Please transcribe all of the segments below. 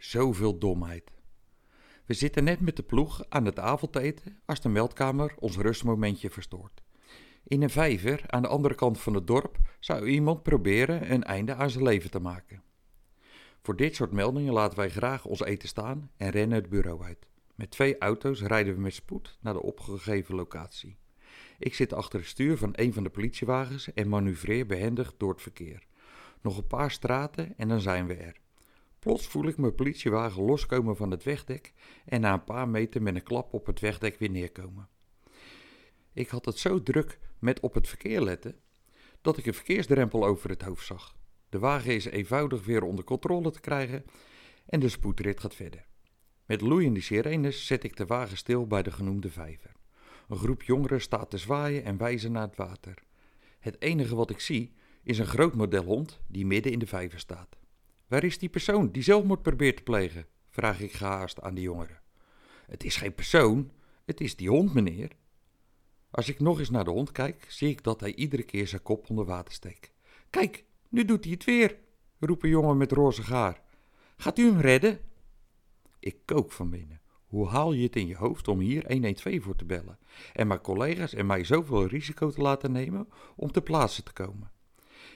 Zoveel domheid. We zitten net met de ploeg aan het avondeten als de meldkamer ons rustmomentje verstoort. In een vijver aan de andere kant van het dorp zou iemand proberen een einde aan zijn leven te maken. Voor dit soort meldingen laten wij graag ons eten staan en rennen het bureau uit. Met twee auto's rijden we met spoed naar de opgegeven locatie. Ik zit achter het stuur van een van de politiewagens en manoeuvreer behendig door het verkeer. Nog een paar straten en dan zijn we er. Plots voel ik mijn politiewagen loskomen van het wegdek en na een paar meter met een klap op het wegdek weer neerkomen. Ik had het zo druk met op het verkeer letten dat ik een verkeersdrempel over het hoofd zag. De wagen is eenvoudig weer onder controle te krijgen en de spoedrit gaat verder. Met loeiende sirenes zet ik de wagen stil bij de genoemde vijver. Een groep jongeren staat te zwaaien en wijzen naar het water. Het enige wat ik zie is een groot modelhond die midden in de vijver staat. Waar is die persoon die zelfmoord probeert te plegen? vraag ik gehaast aan de jongeren. Het is geen persoon, het is die hond, meneer. Als ik nog eens naar de hond kijk, zie ik dat hij iedere keer zijn kop onder water steekt. Kijk, nu doet hij het weer, roept een jongen met roze haar. Gaat u hem redden? Ik kook van binnen. Hoe haal je het in je hoofd om hier 112 voor te bellen en mijn collega's en mij zoveel risico te laten nemen om te plaatsen te komen?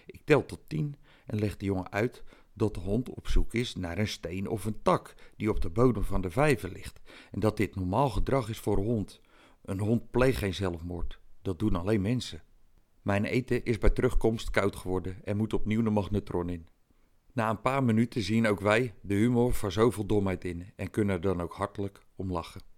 Ik tel tot tien en leg de jongen uit dat de hond op zoek is naar een steen of een tak die op de bodem van de vijver ligt en dat dit normaal gedrag is voor een hond. Een hond pleegt geen zelfmoord, dat doen alleen mensen. Mijn eten is bij terugkomst koud geworden en moet opnieuw de magnetron in. Na een paar minuten zien ook wij de humor van zoveel domheid in en kunnen er dan ook hartelijk om lachen.